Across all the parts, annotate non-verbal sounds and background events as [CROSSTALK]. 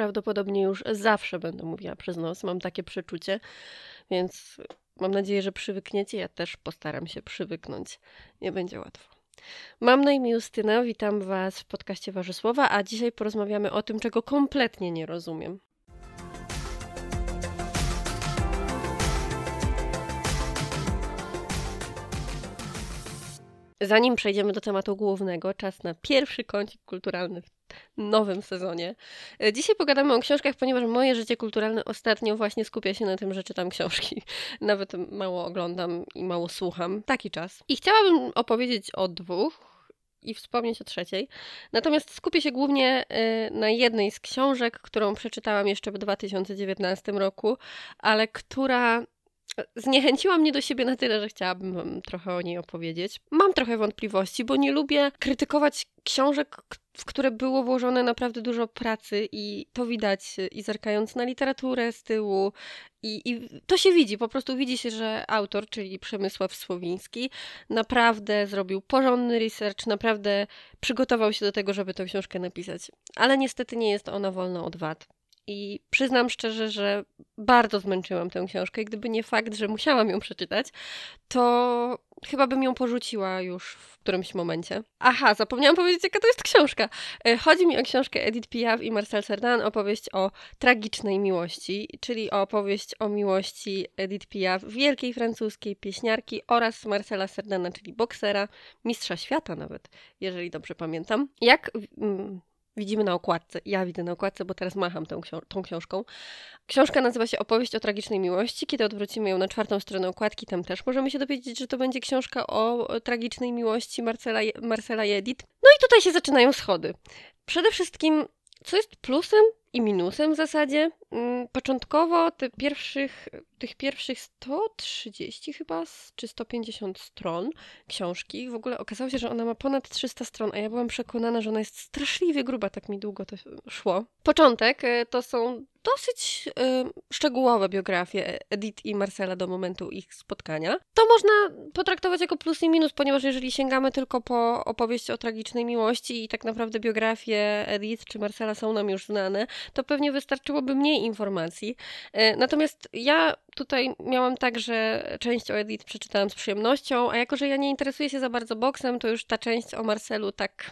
prawdopodobnie już zawsze będę mówiła przez nos, mam takie przeczucie, więc mam nadzieję, że przywykniecie. Ja też postaram się przywyknąć. Nie będzie łatwo. Mam na imię Justyna, witam Was w podcaście Warzysłowa, a dzisiaj porozmawiamy o tym, czego kompletnie nie rozumiem. Zanim przejdziemy do tematu głównego, czas na pierwszy kącik kulturalny w nowym sezonie. E, dzisiaj pogadamy o książkach, ponieważ moje życie kulturalne ostatnio właśnie skupia się na tym, że czytam książki. [LAUGHS] Nawet mało oglądam i mało słucham. Taki czas. I chciałabym opowiedzieć o dwóch i wspomnieć o trzeciej. Natomiast skupię się głównie e, na jednej z książek, którą przeczytałam jeszcze w 2019 roku, ale która zniechęciła mnie do siebie na tyle, że chciałabym wam trochę o niej opowiedzieć. Mam trochę wątpliwości, bo nie lubię krytykować książek, w które było włożone naprawdę dużo pracy i to widać i zerkając na literaturę z tyłu i, i to się widzi, po prostu widzi się, że autor, czyli Przemysław Słowiński naprawdę zrobił porządny research, naprawdę przygotował się do tego, żeby tę książkę napisać. Ale niestety nie jest ona wolna od wad. I przyznam szczerze, że bardzo zmęczyłam tę książkę. I gdyby nie fakt, że musiałam ją przeczytać, to chyba bym ją porzuciła już w którymś momencie. Aha, zapomniałam powiedzieć, jaka to jest książka. E, chodzi mi o książkę Edith Piaf i Marcel Cerdan, opowieść o tragicznej miłości, czyli opowieść o miłości Edith Piaf, wielkiej francuskiej pieśniarki oraz Marcela Cerdana, czyli boksera, mistrza świata nawet, jeżeli dobrze pamiętam. Jak mm, widzimy na okładce. Ja widzę na okładce, bo teraz macham tą, książ tą książką. Książka nazywa się Opowieść o tragicznej miłości. Kiedy odwrócimy ją na czwartą stronę okładki, tam też możemy się dowiedzieć, że to będzie książka o tragicznej miłości Marcela, Marcela i Edith. No i tutaj się zaczynają schody. Przede wszystkim, co jest plusem i minusem w zasadzie. Mm, początkowo te pierwszych, tych pierwszych 130 chyba, czy 150 stron książki, w ogóle okazało się, że ona ma ponad 300 stron, a ja byłam przekonana, że ona jest straszliwie gruba, tak mi długo to szło. Początek e, to są dosyć y, szczegółowe biografie Edith i Marcela do momentu ich spotkania. To można potraktować jako plus i minus, ponieważ jeżeli sięgamy tylko po opowieść o tragicznej miłości i tak naprawdę biografie Edith czy Marcela są nam już znane, to pewnie wystarczyłoby mniej informacji. Y, natomiast ja tutaj miałam tak, że część o Edith przeczytałam z przyjemnością, a jako, że ja nie interesuję się za bardzo boksem, to już ta część o Marcelu tak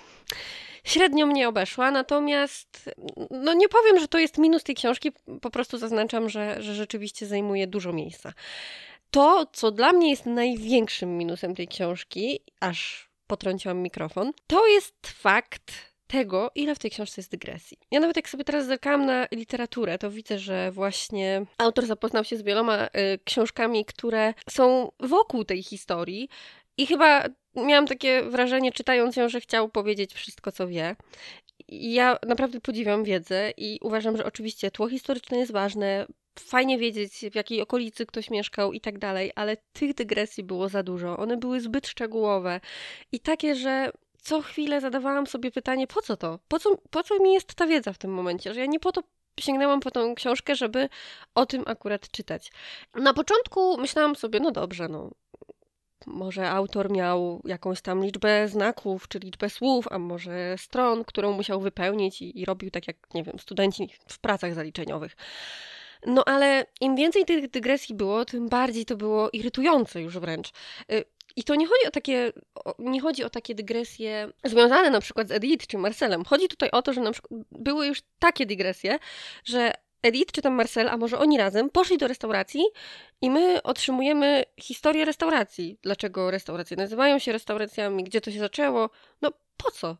średnio mnie obeszła, natomiast no nie powiem, że to jest minus tej książki, po prostu zaznaczam, że, że rzeczywiście zajmuje dużo miejsca. To, co dla mnie jest największym minusem tej książki, aż potrąciłam mikrofon, to jest fakt tego, ile w tej książce jest dygresji. Ja nawet jak sobie teraz zerkałam na literaturę, to widzę, że właśnie autor zapoznał się z wieloma y, książkami, które są wokół tej historii i chyba miałam takie wrażenie, czytając ją, że chciał powiedzieć wszystko, co wie. Ja naprawdę podziwiam wiedzę i uważam, że oczywiście tło historyczne jest ważne, fajnie wiedzieć, w jakiej okolicy ktoś mieszkał i tak dalej, ale tych dygresji było za dużo. One były zbyt szczegółowe i takie, że co chwilę zadawałam sobie pytanie, po co to? Po co, po co mi jest ta wiedza w tym momencie? Że ja nie po to sięgnęłam po tą książkę, żeby o tym akurat czytać. Na początku myślałam sobie, no dobrze, no może autor miał jakąś tam liczbę znaków, czy liczbę słów, a może stron, którą musiał wypełnić i, i robił tak jak, nie wiem, studenci w pracach zaliczeniowych. No ale im więcej tych dygresji było, tym bardziej to było irytujące już wręcz. Y, I to nie chodzi o takie, nie chodzi o takie dygresje związane na przykład z Edith czy Marcelem. Chodzi tutaj o to, że na przykład były już takie dygresje, że Edith czy tam Marcel, a może oni razem, poszli do restauracji i my otrzymujemy historię restauracji. Dlaczego restauracje nazywają się restauracjami, gdzie to się zaczęło? No po co?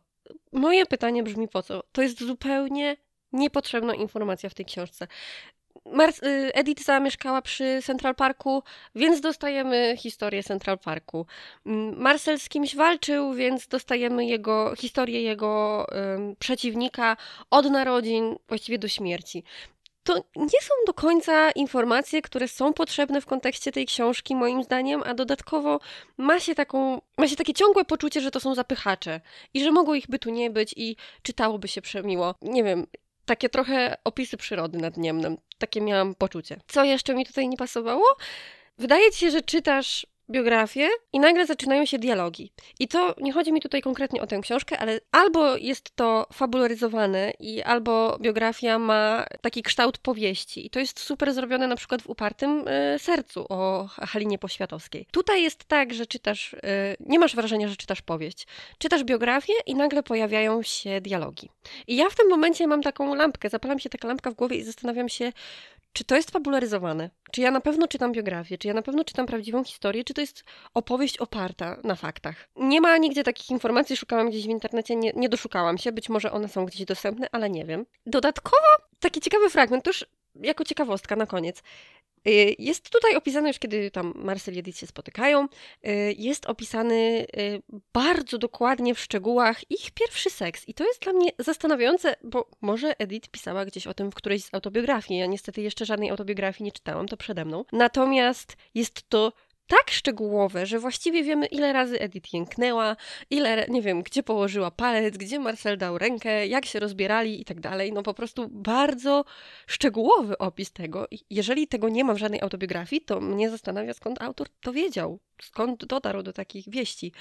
Moje pytanie brzmi po co? To jest zupełnie niepotrzebna informacja w tej książce. Mar y, Edith zamieszkała przy Central Parku, więc dostajemy historię Central Parku. Mm, Marcel z kimś walczył, więc dostajemy jego historię jego um, przeciwnika od narodzin właściwie do śmierci to nie są do końca informacje, które są potrzebne w kontekście tej książki, moim zdaniem, a dodatkowo ma się, taką, ma się takie ciągłe poczucie, że to są zapychacze i że mogło ich by tu nie być i czytałoby się przemiło. Nie wiem, takie trochę opisy przyrody nad Niemnem. Takie miałam poczucie. Co jeszcze mi tutaj nie pasowało? Wydaje ci się, że czytasz biografię i nagle zaczynają się dialogi. I to nie chodzi mi tutaj konkretnie o tę książkę, ale albo jest to fabularyzowane i albo biografia ma taki kształt powieści. I to jest super zrobione na przykład w Upartym y, Sercu o Halinie Poświatowskiej. Tutaj jest tak, że czytasz, y, nie masz wrażenia, że czytasz powieść. Czytasz biografię i nagle pojawiają się dialogi. I ja w tym momencie mam taką lampkę, zapalam się taka lampka w głowie i zastanawiam się, czy to jest fabularyzowane? Czy ja na pewno czytam biografię? Czy ja na pewno czytam prawdziwą historię? Czy to jest opowieść oparta na faktach? Nie ma nigdzie takich informacji, szukałam gdzieś w internecie, nie, nie doszukałam się, być może one są gdzieś dostępne, ale nie wiem. Dodatkowo taki ciekawy fragment, to już jako ciekawostka na koniec. Y, jest tutaj opisane już, kiedy tam Marcel i Edith się spotykają, y, jest opisany y, bardzo dokładnie w szczegółach ich pierwszy seks. I to jest dla mnie zastanawiające, bo może Edith pisała gdzieś o tym w którejś z autobiografii. Ja niestety jeszcze żadnej autobiografii nie czytałam, to przede mną. Natomiast jest to tak szczegółowe, że właściwie wiemy, ile razy Edith jęknęła, ile, nie wiem, gdzie położyła palec, gdzie Marcel dał rękę, jak się rozbierali i tak dalej. No po prostu bardzo szczegółowy opis tego. Jeżeli tego nie ma w żadnej autobiografii, to mnie zastanawia, skąd autor to wiedział, skąd dotarł do takich wieści.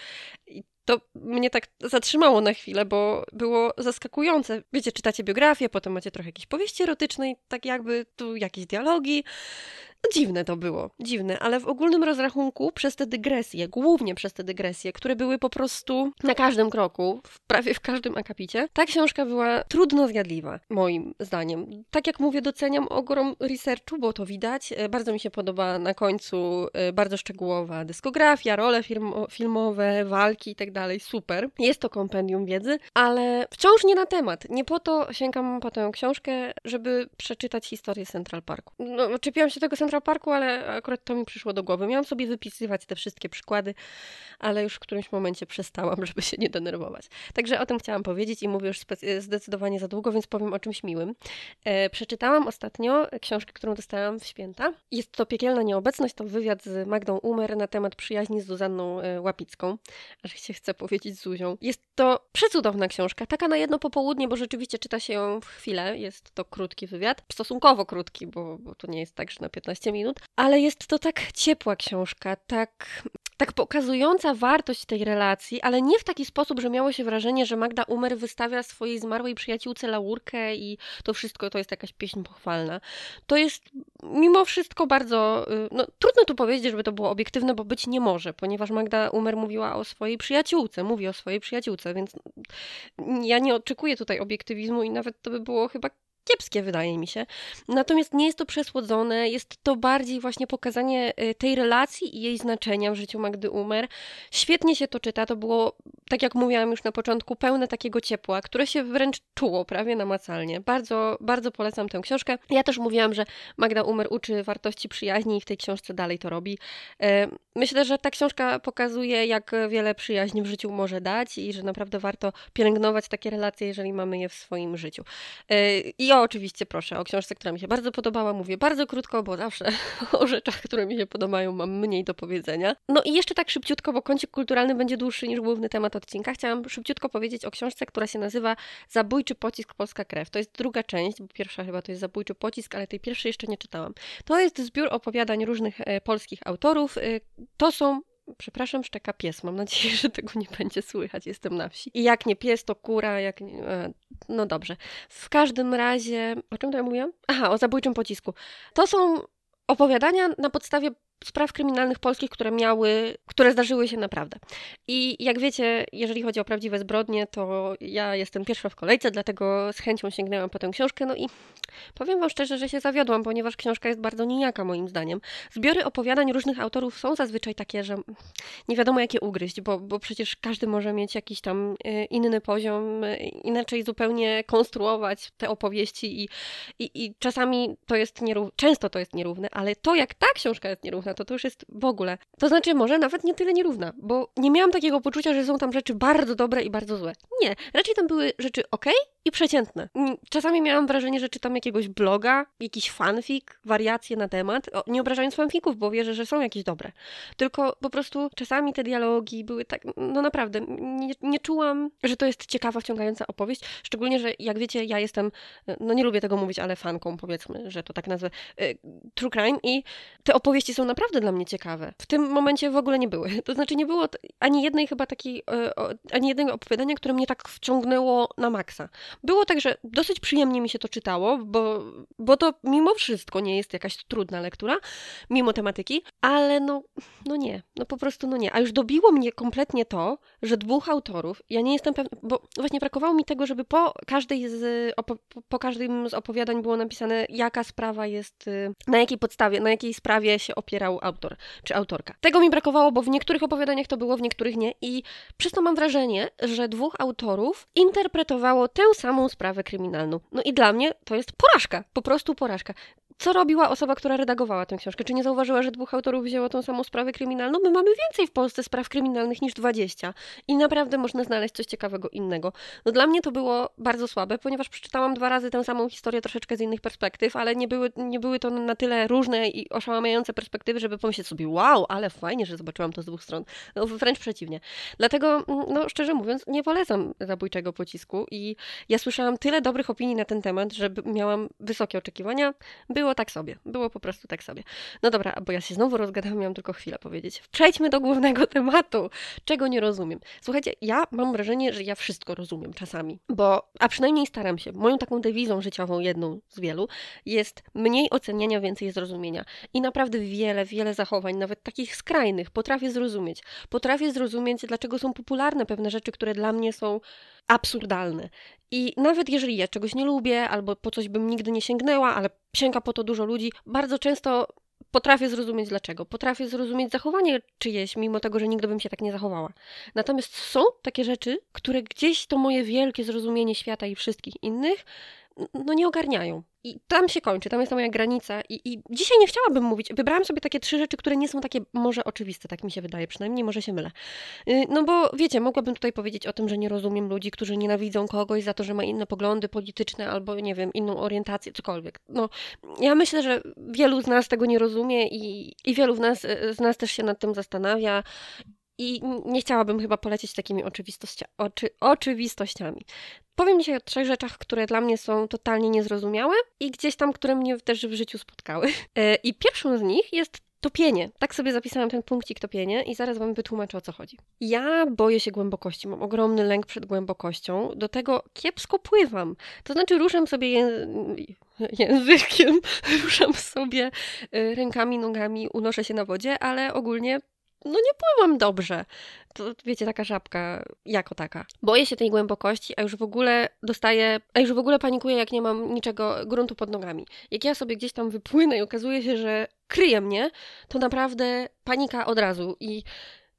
I to mnie tak zatrzymało na chwilę, bo było zaskakujące. Wiecie, czytacie biografię, potem macie trochę jakiejś powieści erotycznej, tak jakby tu jakieś dialogi. No, dziwne to było, dziwne, ale w ogólnym rozrachunku przez te dygresje, głównie przez te dygresje, które były po prostu na każdym kroku, w prawie w każdym akapicie, ta książka była trudno zjadliwa, moim zdaniem. Tak jak mówię, doceniam ogrom researchu, bo to widać. E, bardzo mi się podoba na końcu e, bardzo szczegółowa dyskografia, role film filmowe, walki i tak dalej. Super. Jest to kompendium wiedzy, ale wciąż nie na temat. Nie po to sięgam po tę książkę, żeby przeczytać historię Central Parku. No, czepiłam się tego Central Parku, ale akurat to mi przyszło do głowy. Miałam sobie wypisywać te wszystkie przykłady, ale już w którymś momencie przestałam, [LAUGHS] żeby się nie denerwować. Także o tym chciałam powiedzieć i mówię już zdecydowanie za długo, więc powiem o czymś miłym. E, przeczytałam ostatnio książkę, którą dostałam w święta. Jest to Piekielna Nieobecność, to wywiad z Magdą Umer na temat przyjaźni z Zuzanną e, Łapicką. Aż się chce powiedzieć Zuzią. Jest to przecudowna książka, taka na jedno popołudnie, bo rzeczywiście czyta się ją w chwilę. Jest to krótki wywiad, stosunkowo krótki, bo, bo to nie jest tak, że na 15 15 minut, ale jest to tak ciepła książka, tak, tak pokazująca wartość tej relacji, ale nie w taki sposób, że miało się wrażenie, że Magda Umer wystawia swojej zmarłej przyjaciółce laurkę i to wszystko to jest jakaś pieśń pochwalna. To jest mimo wszystko bardzo, y, no trudno tu powiedzieć, żeby to było obiektywne, bo być nie może, ponieważ Magda Umer mówiła o swojej przyjaciółce, mówi o swojej przyjaciółce, więc ja nie oczekuję tutaj obiektywizmu i nawet to by było chyba kiepskie, wydaje mi się. Natomiast nie jest to przesłodzone, jest to bardziej właśnie pokazanie y, tej relacji i jej znaczenia w życiu Magdy Umer. Świetnie się to czyta, to było, tak jak mówiłam już na początku, pełne takiego ciepła, które się wręcz czuło prawie namacalnie. Bardzo, bardzo polecam tę książkę. Ja też mówiłam, że Magda Umer uczy wartości przyjaźni i w tej książce dalej to robi. E, myślę, że ta książka pokazuje, jak wiele przyjaźni w życiu może dać i że naprawdę warto pielęgnować takie relacje, jeżeli mamy je w swoim życiu. E, I oczywiście proszę o książce, która mi się bardzo podobała. Mówię bardzo krótko, bo zawsze [LAUGHS] o rzeczach, które mi się podobają, mam mniej do powiedzenia. No i jeszcze tak szybciutko, bo kącik kulturalny będzie dłuższy niż główny temat odcinka. Chciałam szybciutko powiedzieć o książce, która się nazywa Zabójczy pocisk Polska krew. To jest druga część, bo pierwsza chyba to jest Zabójczy pocisk, ale tej pierwszej jeszcze nie czytałam. To jest zbiór opowiadań różnych e, polskich autorów. E, to są Przepraszam, szczeka pies. Mam nadzieję, że tego nie będzie słychać. Jestem na wsi. I jak nie pies, to kura, jak. E, no dobrze. W każdym razie... O czym to ja mówiłam? Aha, o zabójczym pocisku. To są opowiadania na podstawie spraw kryminalnych polskich, które miały, które zdarzyły się naprawdę. I jak wiecie, jeżeli chodzi o prawdziwe zbrodnie, to ja jestem pierwsza w kolejce, dlatego z chęcią sięgnęłam po tę książkę, no i powiem wam szczerze, że się zawiodłam, ponieważ książka jest bardzo nijaka moim zdaniem. Zbiory opowiadań różnych autorów są zazwyczaj takie, że nie wiadomo jakie ugryźć, bo, bo przecież każdy może mieć jakiś tam e, inny poziom, e, inaczej zupełnie konstruować te opowieści i, i, i czasami to jest nierówne, często to jest nierówne, ale to jak ta książka jest nierówna, to to już jest w ogóle. To znaczy, może nawet nie tyle nierówna, bo nie miałam takiego poczucia, że są tam rzeczy bardzo dobre i bardzo złe. Nie, raczej tam były rzeczy ok i przeciętne. Mm, czasami miałam wrażenie, że czytam jakiegoś bloga, jakiś fanfic, wariacje na temat, o, nie obrażając fanfików, bo wierzę, że są jakieś dobre. Tylko po prostu czasami te dialogi były tak, no naprawdę, nie, nie czułam, że to jest ciekawa, wciągająca opowieść, szczególnie, że jak wiecie, ja jestem, no nie lubię tego mówić, ale fanką powiedzmy, że to tak nazwę, y, true crime i te opowieści są naprawdę dla mnie ciekawe. W tym momencie w ogóle nie były. [LAUGHS] To znaczy nie było ani jednej chyba takiej, y, ani jednego opowiadania, które mnie tak wciągnęło na maksa. Było tak, że dosyć przyjemnie mi się to czytało, bo, bo to mimo wszystko nie jest jakaś trudna lektura, mimo tematyki, ale no, no nie, no po prostu no nie. A już dobiło mnie kompletnie to, że dwóch autorów, ja nie jestem pewna, bo właśnie brakowało mi tego, żeby po każdej z, po każdym z opowiadań było napisane, jaka sprawa jest, y, na jakiej podstawie, na jakiej sprawie się opierał autor czy autorka. Tego mi brakowało, bo w niektórych opowiadaniach to było, w niektórych nie i przez to mam wrażenie, że dwóch autorów interpretowało tę samą sprawę kryminalną. No i dla mnie to jest porażka, po prostu porażka co robiła osoba, która redagowała tę książkę? Czy nie zauważyła, że dwóch autorów wzięło tą samą sprawę kryminalną? My mamy więcej w Polsce spraw kryminalnych niż 20 i naprawdę można znaleźć coś ciekawego innego. No dla mnie to było bardzo słabe, ponieważ przeczytałam dwa razy tę samą historię troszeczkę z innych perspektyw, ale nie były, nie były to na tyle różne i oszałamiające perspektywy, żeby pomyśleć sobie, wow, ale fajnie, że zobaczyłam to z dwóch stron. No, wręcz przeciwnie. Dlatego, mm, no szczerze mówiąc, nie polecam zabójczego pocisku i ja słyszałam tyle dobrych opinii na ten temat, że miałam wysokie oczekiwania. Było było tak sobie. Było po prostu tak sobie. No dobra, bo ja się znowu rozgadałam, miałam tylko chwilę powiedzieć. Przejdźmy do głównego [LAUGHS] tematu. Czego nie rozumiem? Słuchajcie, ja mam wrażenie, że ja wszystko rozumiem czasami, bo, a przynajmniej staram się. Moją taką dewizą życiową, jedną z wielu, jest mniej oceniania, więcej zrozumienia. I naprawdę wiele, wiele zachowań, nawet takich skrajnych, potrafię zrozumieć. Potrafię zrozumieć, dlaczego są popularne pewne rzeczy, które dla mnie są absurdalne. I nawet jeżeli ja czegoś nie lubię, albo po coś bym nigdy nie sięgnęła, ale sięga po to dużo ludzi, bardzo często potrafię zrozumieć dlaczego. Potrafię zrozumieć zachowanie czyjeś, mimo tego, że nigdy bym się tak nie zachowała. Natomiast są takie rzeczy, które gdzieś to moje wielkie zrozumienie świata i wszystkich innych no nie ogarniają. I tam się kończy, tam jest ta moja granica. I, I dzisiaj nie chciałabym mówić. Wybrałam sobie takie trzy rzeczy, które nie są takie może oczywiste, tak mi się wydaje, przynajmniej może się mylę. Y, no bo wiecie, mogłabym tutaj powiedzieć o tym, że nie rozumiem ludzi, którzy nienawidzą kogoś za to, że ma inne poglądy polityczne albo nie wiem, inną orientację, cokolwiek. No, ja myślę, że wielu z nas tego nie rozumie i, i wielu z nas, y, z nas też się nad tym zastanawia. I nie chciałabym chyba polecieć takimi oczy, oczywistościami. Powiem dzisiaj o trzech rzeczach, które dla mnie są totalnie niezrozumiałe i gdzieś tam, które mnie też w życiu spotkały. E, I pierwszą z nich jest topienie. Tak sobie zapisałam ten punkcik topienie i zaraz wam wytłumaczę o co chodzi. Ja boję się głębokości, mam ogromny lęk przed głębokością, do tego kiepsko pływam. To znaczy ruszam sobie językiem, [LAUGHS] ruszam sobie e, rękami, nogami, unoszę się na wodzie, ale ogólnie no nie pływam dobrze. To wiecie, taka żabka jako taka. Boję się tej głębokości, a już w ogóle dostaję, a już w ogóle panikuję, jak nie mam niczego, gruntu pod nogami. Jak ja sobie gdzieś tam wypłynę i okazuje się, że kryje mnie, to naprawdę panika od razu i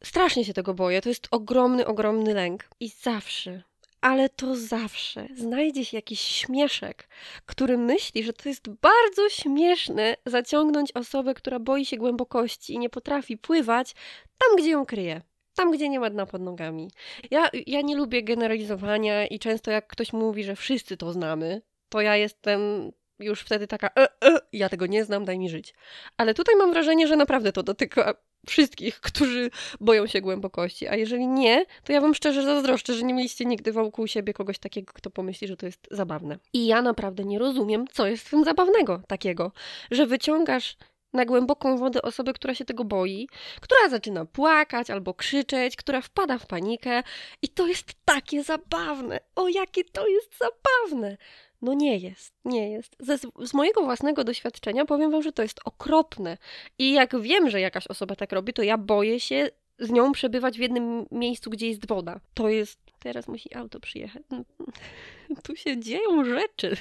strasznie się tego boję. To jest ogromny, ogromny lęk. I zawsze, ale to zawsze znajdzie się jakiś śmieszek, który myśli, że to jest bardzo śmieszne zaciągnąć osobę, która boi się głębokości i nie potrafi pływać tam, gdzie ją kryje. Tam, gdzie nie ma dna pod nogami. Ja, ja nie lubię generalizowania i często jak ktoś mówi, że wszyscy to znamy, to ja jestem już wtedy taka, e, e, ja tego nie znam, daj mi żyć. Ale tutaj mam wrażenie, że naprawdę to dotyka wszystkich, którzy boją się głębokości. A jeżeli nie, to ja wam szczerze zazdroszczę, że nie mieliście nigdy wokół siebie kogoś takiego, kto pomyśli, że to jest zabawne. I ja naprawdę nie rozumiem, co jest w tym zabawnego takiego, że wyciągasz na głęboką wodę osobę, która się tego boi, która zaczyna płakać albo krzyczeć, która wpada w panikę i to jest takie zabawne. O, jakie to jest zabawne! No nie jest, nie jest. Ze, z mojego własnego doświadczenia powiem wam, że to jest okropne. I jak wiem, że jakaś osoba tak robi, to ja boję się z nią przebywać w jednym miejscu, gdzie jest woda. To jest. Teraz musi auto przyjechać. [LAUGHS] Tu się dzieją rzeczy.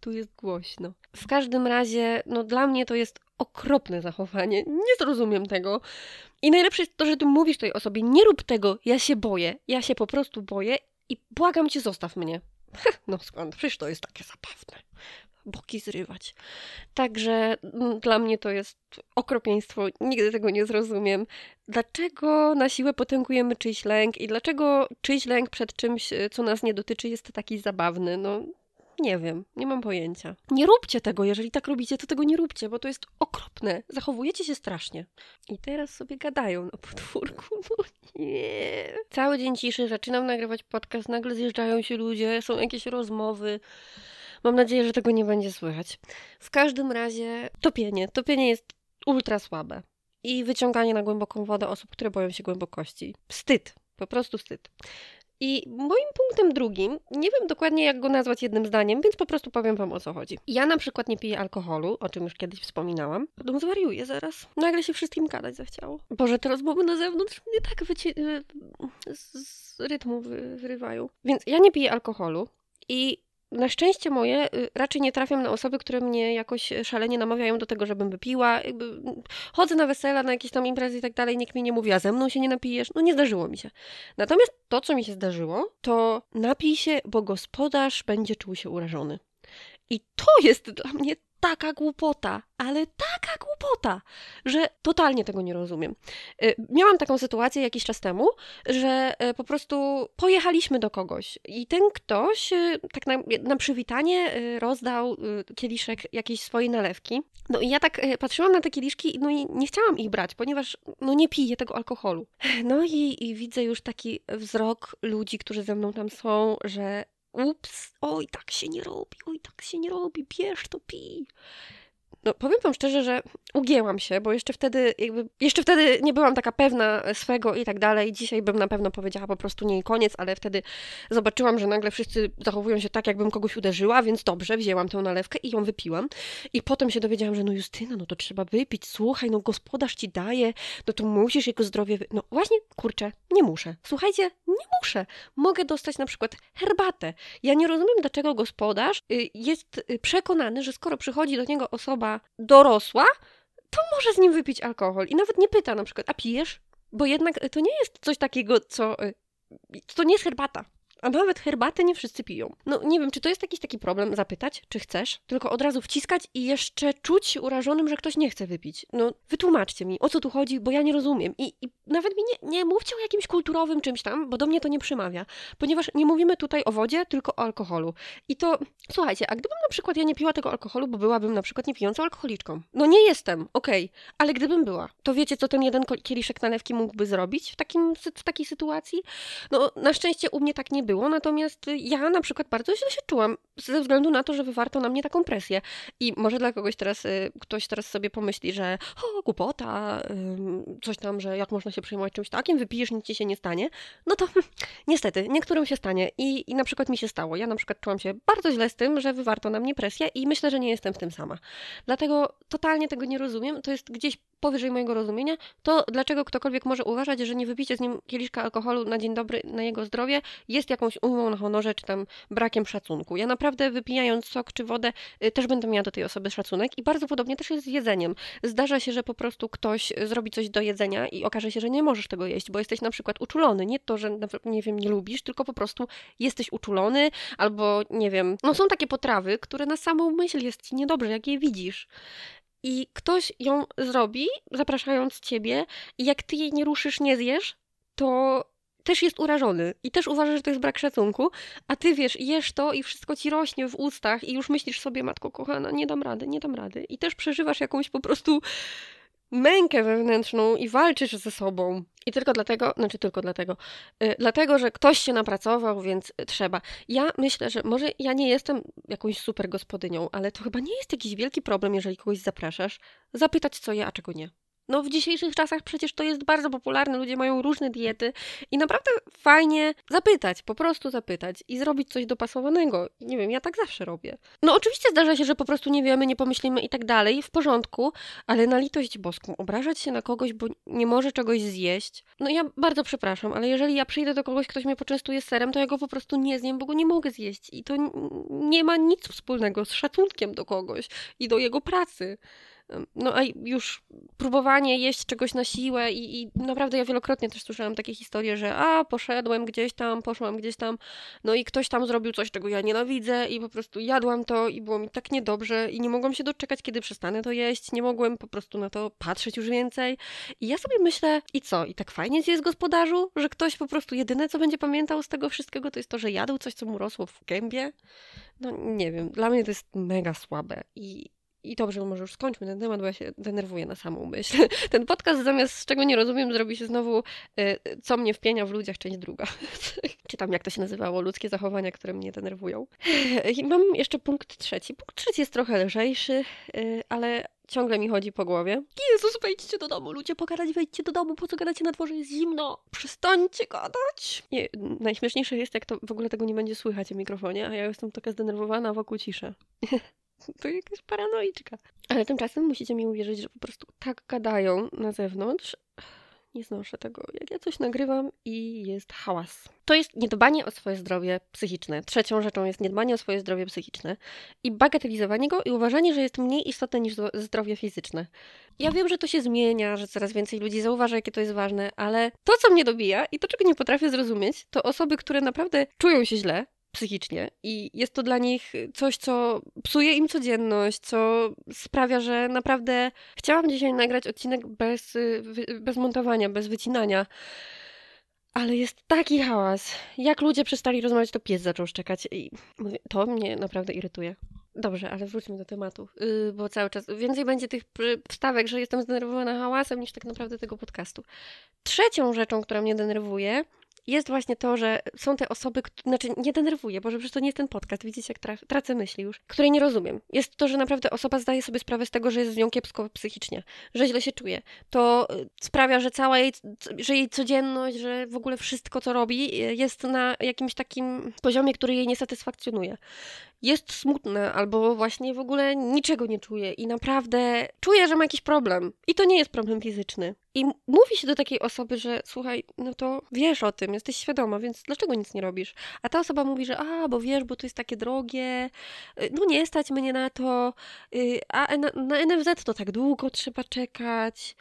Tu jest głośno. W każdym razie, no dla mnie to jest okropne zachowanie. Nie zrozumiem tego. I najlepsze jest to, że ty mówisz tej osobie: nie rób tego, ja się boję. Ja się po prostu boję i błagam cię, zostaw mnie. [LAUGHS] No skąd? Przecież to jest takie zabawne. boki zrywać. Także mm, dla mnie to jest okropieństwo, nigdy tego nie zrozumiem. Dlaczego na siłę potęgujemy czyjś lęk i dlaczego czyjś lęk przed czymś, co nas nie dotyczy, jest taki zabawny? No, nie wiem, nie mam pojęcia. Nie róbcie tego, jeżeli tak robicie, to tego nie róbcie, bo to jest okropne. Zachowujecie się strasznie. I teraz sobie gadają na podwórku. [LAUGHS] No nie. Cały dzień ciszy, zaczynam nagrywać podcast, nagle zjeżdżają się ludzie, są jakieś rozmowy. Mam nadzieję, że tego nie będzie słychać. W każdym razie topienie. Topienie jest ultra słabe. I wyciąganie na głęboką wodę osób, które boją się głębokości. Wstyd. Po prostu wstyd. I moim punktem drugim, nie wiem dokładnie jak go nazwać jednym zdaniem, więc po prostu powiem wam o co chodzi. Ja na przykład nie piję alkoholu, o czym już kiedyś wspominałam. Potem zwariuję zaraz. Nagle się wszystkim gadać zachciało. Boże, te rozmowy na zewnątrz mnie tak z, z rytmu wyrywają. Więc ja nie piję alkoholu i na szczęście moje y, raczej nie trafiam na osoby, które mnie jakoś szalenie namawiają do tego, żebym wypiła. Jakby chodzę na wesela, na jakieś tam imprezy i tak dalej, nikt mi nie mówi, a ze mną się nie napijesz. No nie zdarzyło mi się. Natomiast to, co mi się zdarzyło, to napij się, bo gospodarz będzie czuł się urażony. I to jest dla mnie taka głupota, ale taka głupota, że totalnie tego nie rozumiem. Y, miałam taką sytuację jakiś czas temu, że y, po prostu pojechaliśmy do kogoś i ten ktoś y, tak na, na przywitanie rozdał kieliszek jakiejś swojej nalewki. No i ja tak patrzyłam na te kieliszki no i nie chciałam ich brać, ponieważ no nie piję tego alkoholu. No i, i widzę już taki wzrok ludzi, którzy ze mną tam są, że ups, oj, tak się nie robi, oj, tak się nie robi, bierz to, pij. No, powiem wam szczerze, że ugięłam się, bo jeszcze wtedy, jakby, jeszcze wtedy nie byłam taka pewna swego i tak dalej. Dzisiaj bym na pewno powiedziała po prostu nie i koniec, ale wtedy zobaczyłam, że nagle wszyscy zachowują się tak, jakbym kogoś uderzyła, więc dobrze, wzięłam tę nalewkę i ją wypiłam. I potem się dowiedziałam, że no Justyna, no to trzeba wypić, słuchaj, no gospodarz ci daje, no to musisz jego zdrowie... Wy... No właśnie, kurczę, nie muszę. Słuchajcie, nie muszę. Mogę dostać na przykład herbatę. Ja nie rozumiem, dlaczego gospodarz y, jest y, przekonany, że skoro przychodzi do niego osoba dorosła, to może z nim wypić alkohol. I nawet nie pyta na przykład, a pijesz? Bo jednak to nie jest coś takiego, co. Y, to nie jest herbata. A nawet herbatę nie wszyscy piją. No nie wiem, czy to jest jakiś taki problem zapytać, czy chcesz, tylko od razu wciskać i jeszcze czuć się urażonym, że ktoś nie chce wypić. No wytłumaczcie mi, o co tu chodzi, bo ja nie rozumiem. I, i nawet mi nie, nie mówcie o jakimś kulturowym czymś tam, bo do mnie to nie przemawia. Ponieważ nie mówimy tutaj o wodzie, tylko o alkoholu. I to, słuchajcie, a gdybym na przykład ja nie piła tego alkoholu, bo byłabym na przykład niepijącą alkoholiczką. No nie jestem, okej, okay. ale gdybym była, to wiecie, co ten jeden kieliszek nalewki mógłby zrobić w, takim, w takiej sytuacji? No na szczęście u mnie tak nie było było, natomiast ja na przykład bardzo źle się czułam ze względu na to, że wywarto na mnie taką presję. I może dla kogoś teraz, y, ktoś teraz sobie pomyśli, że o, głupota, coś tam, że jak można się przejmować czymś takim, wypijesz, nic ci się nie stanie. No to [LAUGHS] niestety, niektórym się stanie I, i na przykład mi się stało. Ja na przykład czułam się bardzo źle z tym, że wywarto na mnie presję i myślę, że nie jestem w tym sama. Dlatego totalnie tego nie rozumiem. To jest gdzieś powyżej mojego rozumienia, to dlaczego ktokolwiek może uważać, że nie wypicie z nim kieliszka alkoholu na dzień dobry, na jego zdrowie jest jakąś ujmą na honorze, czy tam brakiem szacunku. Ja naprawdę wypijając sok czy wodę y, też będę miała do tej osoby szacunek i bardzo podobnie też jest z jedzeniem. Zdarza się, że po prostu ktoś zrobi coś do jedzenia i okaże się, że nie możesz tego jeść, bo jesteś na przykład uczulony. Nie to, że nie wiem, nie lubisz, tylko po prostu jesteś uczulony albo nie wiem. No są takie potrawy, które na samą myśl jest ci niedobrze, jak je widzisz i ktoś ją zrobi, zapraszając ciebie, i jak ty jej nie ruszysz, nie zjesz, to też jest urażony i też uważa, że to jest brak szacunku, a ty wiesz, jesz to i wszystko ci rośnie w ustach i już myślisz sobie, matko kochana, nie dam rady, nie dam rady. I też przeżywasz jakąś po prostu mękę wewnętrzną i walczysz ze sobą. I tylko dlatego, znaczy tylko dlatego, yy, dlatego, że ktoś się napracował, więc trzeba. Ja myślę, że może ja nie jestem jakąś super gospodynią, ale to chyba nie jest jakiś wielki problem, jeżeli kogoś zapraszasz, zapytać co je, a czego nie. No w dzisiejszych czasach przecież to jest bardzo popularne, ludzie mają różne diety i naprawdę fajnie zapytać, po prostu zapytać i zrobić coś dopasowanego. Nie wiem, ja tak zawsze robię. No oczywiście zdarza się, że po prostu nie wiemy, nie pomyślimy i tak dalej, w porządku, ale na litość boską, obrażać się na kogoś, bo nie może czegoś zjeść. No ja bardzo przepraszam, ale jeżeli ja przyjdę do kogoś, ktoś mnie poczęstuje serem, to ja go po prostu nie zjem, bo go nie mogę zjeść i to nie ma nic wspólnego z szacunkiem do kogoś i do jego pracy. No a już próbowanie jeść czegoś na siłę i, i naprawdę ja wielokrotnie też słyszałam takie historie, że a, poszedłem gdzieś tam, poszłam gdzieś tam, no i ktoś tam zrobił coś, czego ja nienawidzę i po prostu jadłam to i było mi tak niedobrze i nie mogłam się doczekać, kiedy przestanę to jeść, nie mogłem po prostu na to patrzeć już więcej. I ja sobie myślę, i co? I tak fajnie jest gospodarzu, że ktoś po prostu jedyne, co będzie pamiętał z tego wszystkiego, to jest to, że jadł coś, co mu rosło w gębie? No nie wiem, dla mnie to jest mega słabe i i dobrze, może już skończmy ten temat, bo ja się denerwuję na samą myśl. [LAUGHS] Ten podcast zamiast czego nie rozumiem zrobi się znowu y, co mnie wpienia w ludziach, część druga. [LAUGHS] Czy tam jak to się nazywało, ludzkie zachowania, które mnie denerwują. [LAUGHS] I mam jeszcze punkt trzeci. Punkt trzeci jest trochę lżejszy, y, ale ciągle mi chodzi po głowie. Jezus, wejdźcie do domu, ludzie, pogadać, wejdźcie do domu, po co gadacie na dworze, jest zimno, przestańcie gadać. Nie, najśmieszniejsze jest, jak to w ogóle tego nie będzie słychać w mikrofonie, a ja jestem taka zdenerwowana, wokół cisza. To jakaś paranoiczka. Ale tymczasem musicie mi uwierzyć, że po prostu tak gadają na zewnątrz. Nie znoszę tego, jak ja coś nagrywam i jest hałas. To jest niedbanie o swoje zdrowie psychiczne. Trzecią rzeczą jest niedbanie o swoje zdrowie psychiczne i bagatelizowanie go i uważanie, że jest mniej istotne niż zdrowie fizyczne. Ja wiem, że to się zmienia, że coraz więcej ludzi zauważa, jakie to jest ważne, ale to, co mnie dobija i to, czego nie potrafię zrozumieć, to osoby, które naprawdę czują się źle, psychicznie i jest to dla nich coś, co psuje im codzienność, co sprawia, że naprawdę chciałam dzisiaj nagrać odcinek bez, bez montowania, bez wycinania. Ale jest taki hałas. Jak ludzie przestali rozmawiać, to pies zaczął szczekać i to mnie naprawdę irytuje. Dobrze, ale wróćmy do tematu, yy, bo cały czas więcej będzie tych wstawek, że jestem zdenerwowana hałasem, niż tak naprawdę tego podcastu. Trzecią rzeczą, która mnie denerwuje, jest właśnie to, że są te osoby, znaczy nie denerwuje, bo przecież to nie jest ten podcast, widzicie jak tracę myśli już, której nie rozumiem. Jest to, że naprawdę osoba zdaje sobie sprawę z tego, że jest z nią kiepsko psychicznie, że źle się czuje. To y, sprawia, że cała jej, że jej codzienność, że w ogóle wszystko, co robi, y, jest na jakimś takim poziomie, który jej nie satysfakcjonuje. Jest smutna albo właśnie w ogóle niczego nie czuje i naprawdę czuje, że ma jakiś problem. I to nie jest problem fizyczny. I mówi się do takiej osoby, że słuchaj, no to wiesz o tym, jesteś świadoma, więc dlaczego nic nie robisz? A ta osoba mówi, że a, bo wiesz, bo to jest takie drogie, y, no nie stać mnie na to, y, a na, na NFZ to tak długo trzeba czekać.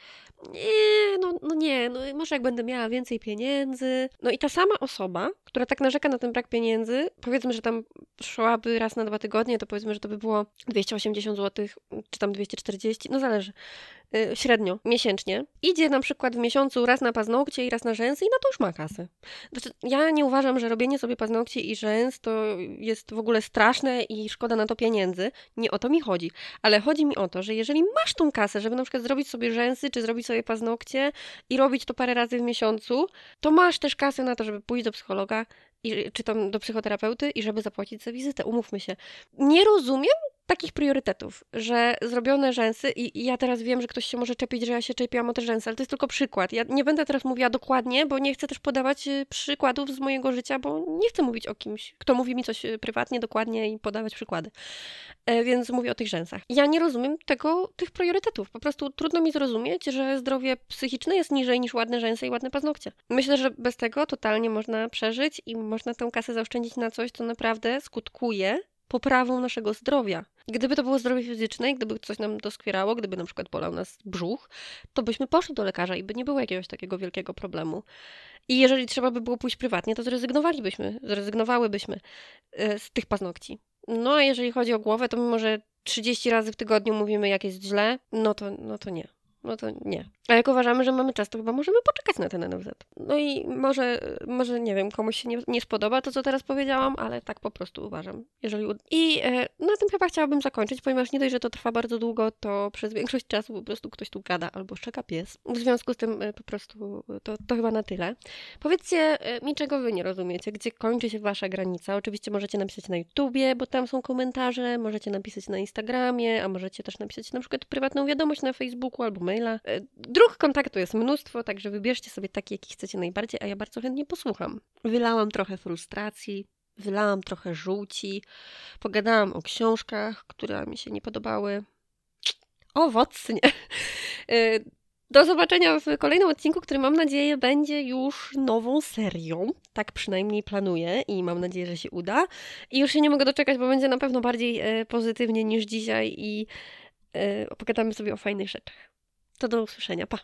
Nie, no, no nie, no może jak będę miała więcej pieniędzy. No i ta sama osoba, która tak narzeka na ten brak pieniędzy, powiedzmy, że tam szłaby raz na dwa tygodnie, to powiedzmy, że to by było 280 zł, czy tam 240, no zależy. Y, średnio miesięcznie, idzie na przykład w miesiącu raz na paznokcie i raz na rzęsy i na to już ma kasę. Znaczy, ja nie uważam, że robienie sobie paznokci i rzęs to jest w ogóle straszne i szkoda na to pieniędzy. Nie o to mi chodzi. Ale chodzi mi o to, że jeżeli masz tą kasę, żeby na przykład zrobić sobie rzęsy, czy zrobić sobie paznokcie i robić to parę razy w miesiącu, to masz też kasę na to, żeby pójść do psychologa, i, czy tam do psychoterapeuty i żeby zapłacić za wizytę. Umówmy się. Nie rozumiem takich priorytetów, że zrobione rzęsy i, i, ja teraz wiem, że ktoś się może czepić, że ja się czepiłam o te rzęsy, ale to jest tylko przykład. Ja nie będę teraz mówiła dokładnie, bo nie chcę też podawać y, przykładów z mojego życia, bo nie chcę mówić o kimś, kto mówi mi coś y, prywatnie, dokładnie i podawać przykłady. E, więc mówię o tych rzęsach. Ja nie rozumiem tego, tych priorytetów. Po prostu trudno mi zrozumieć, że zdrowie psychiczne jest niżej niż ładne rzęsy i ładne paznokcie. Myślę, że bez tego totalnie można przeżyć i można tę kasę zaoszczędzić na coś, co naprawdę skutkuje poprawą naszego zdrowia. Gdyby to było zdrowie fizyczne i gdyby coś nam doskwierało, gdyby na przykład bolał nas brzuch, to byśmy poszli do lekarza i by nie było jakiegoś takiego wielkiego problemu. I jeżeli trzeba by było pójść prywatnie, to zrezygnowalibyśmy, zrezygnowałybyśmy e, z tych paznokci. No a jeżeli chodzi o głowę, to mimo, że 30 razy w tygodniu mówimy, jak jest źle, no to, no to nie no to nie. A jak uważamy, że mamy czas, to chyba możemy poczekać na ten NFZ. No i może, może nie wiem, komuś się nie, nie spodoba to, co teraz powiedziałam, ale tak po prostu uważam. Jeżeli I e, na tym chyba chciałabym zakończyć, ponieważ nie dość, że to trwa bardzo długo, to przez większość czasu po prostu ktoś tu gada albo szczeka pies. W związku z tym e, po prostu to, to chyba na tyle. Powiedzcie e, mi, czego wy nie rozumiecie, gdzie kończy się wasza granica. Oczywiście możecie napisać na YouTubie, bo tam są komentarze, możecie napisać na Instagramie, a możecie też napisać na przykład prywatną wiadomość na Facebooku albo maila. Dróg kontaktu jest mnóstwo, także wybierzcie sobie taki, jaki chcecie najbardziej, a ja bardzo chętnie posłucham. Wylałam trochę frustracji, wylałam trochę żółci, pogadałam o książkach, które mi się nie podobały. Owocnie. E, [LAUGHS] do zobaczenia w kolejnym odcinku, który mam nadzieję będzie już nową serią. Tak przynajmniej planuję i mam nadzieję, że się uda. I już się nie mogę doczekać, bo będzie na pewno bardziej e, pozytywnie niż dzisiaj i opowiadamy sobie o fajnych rzeczach. To do usłyszenia. Pa!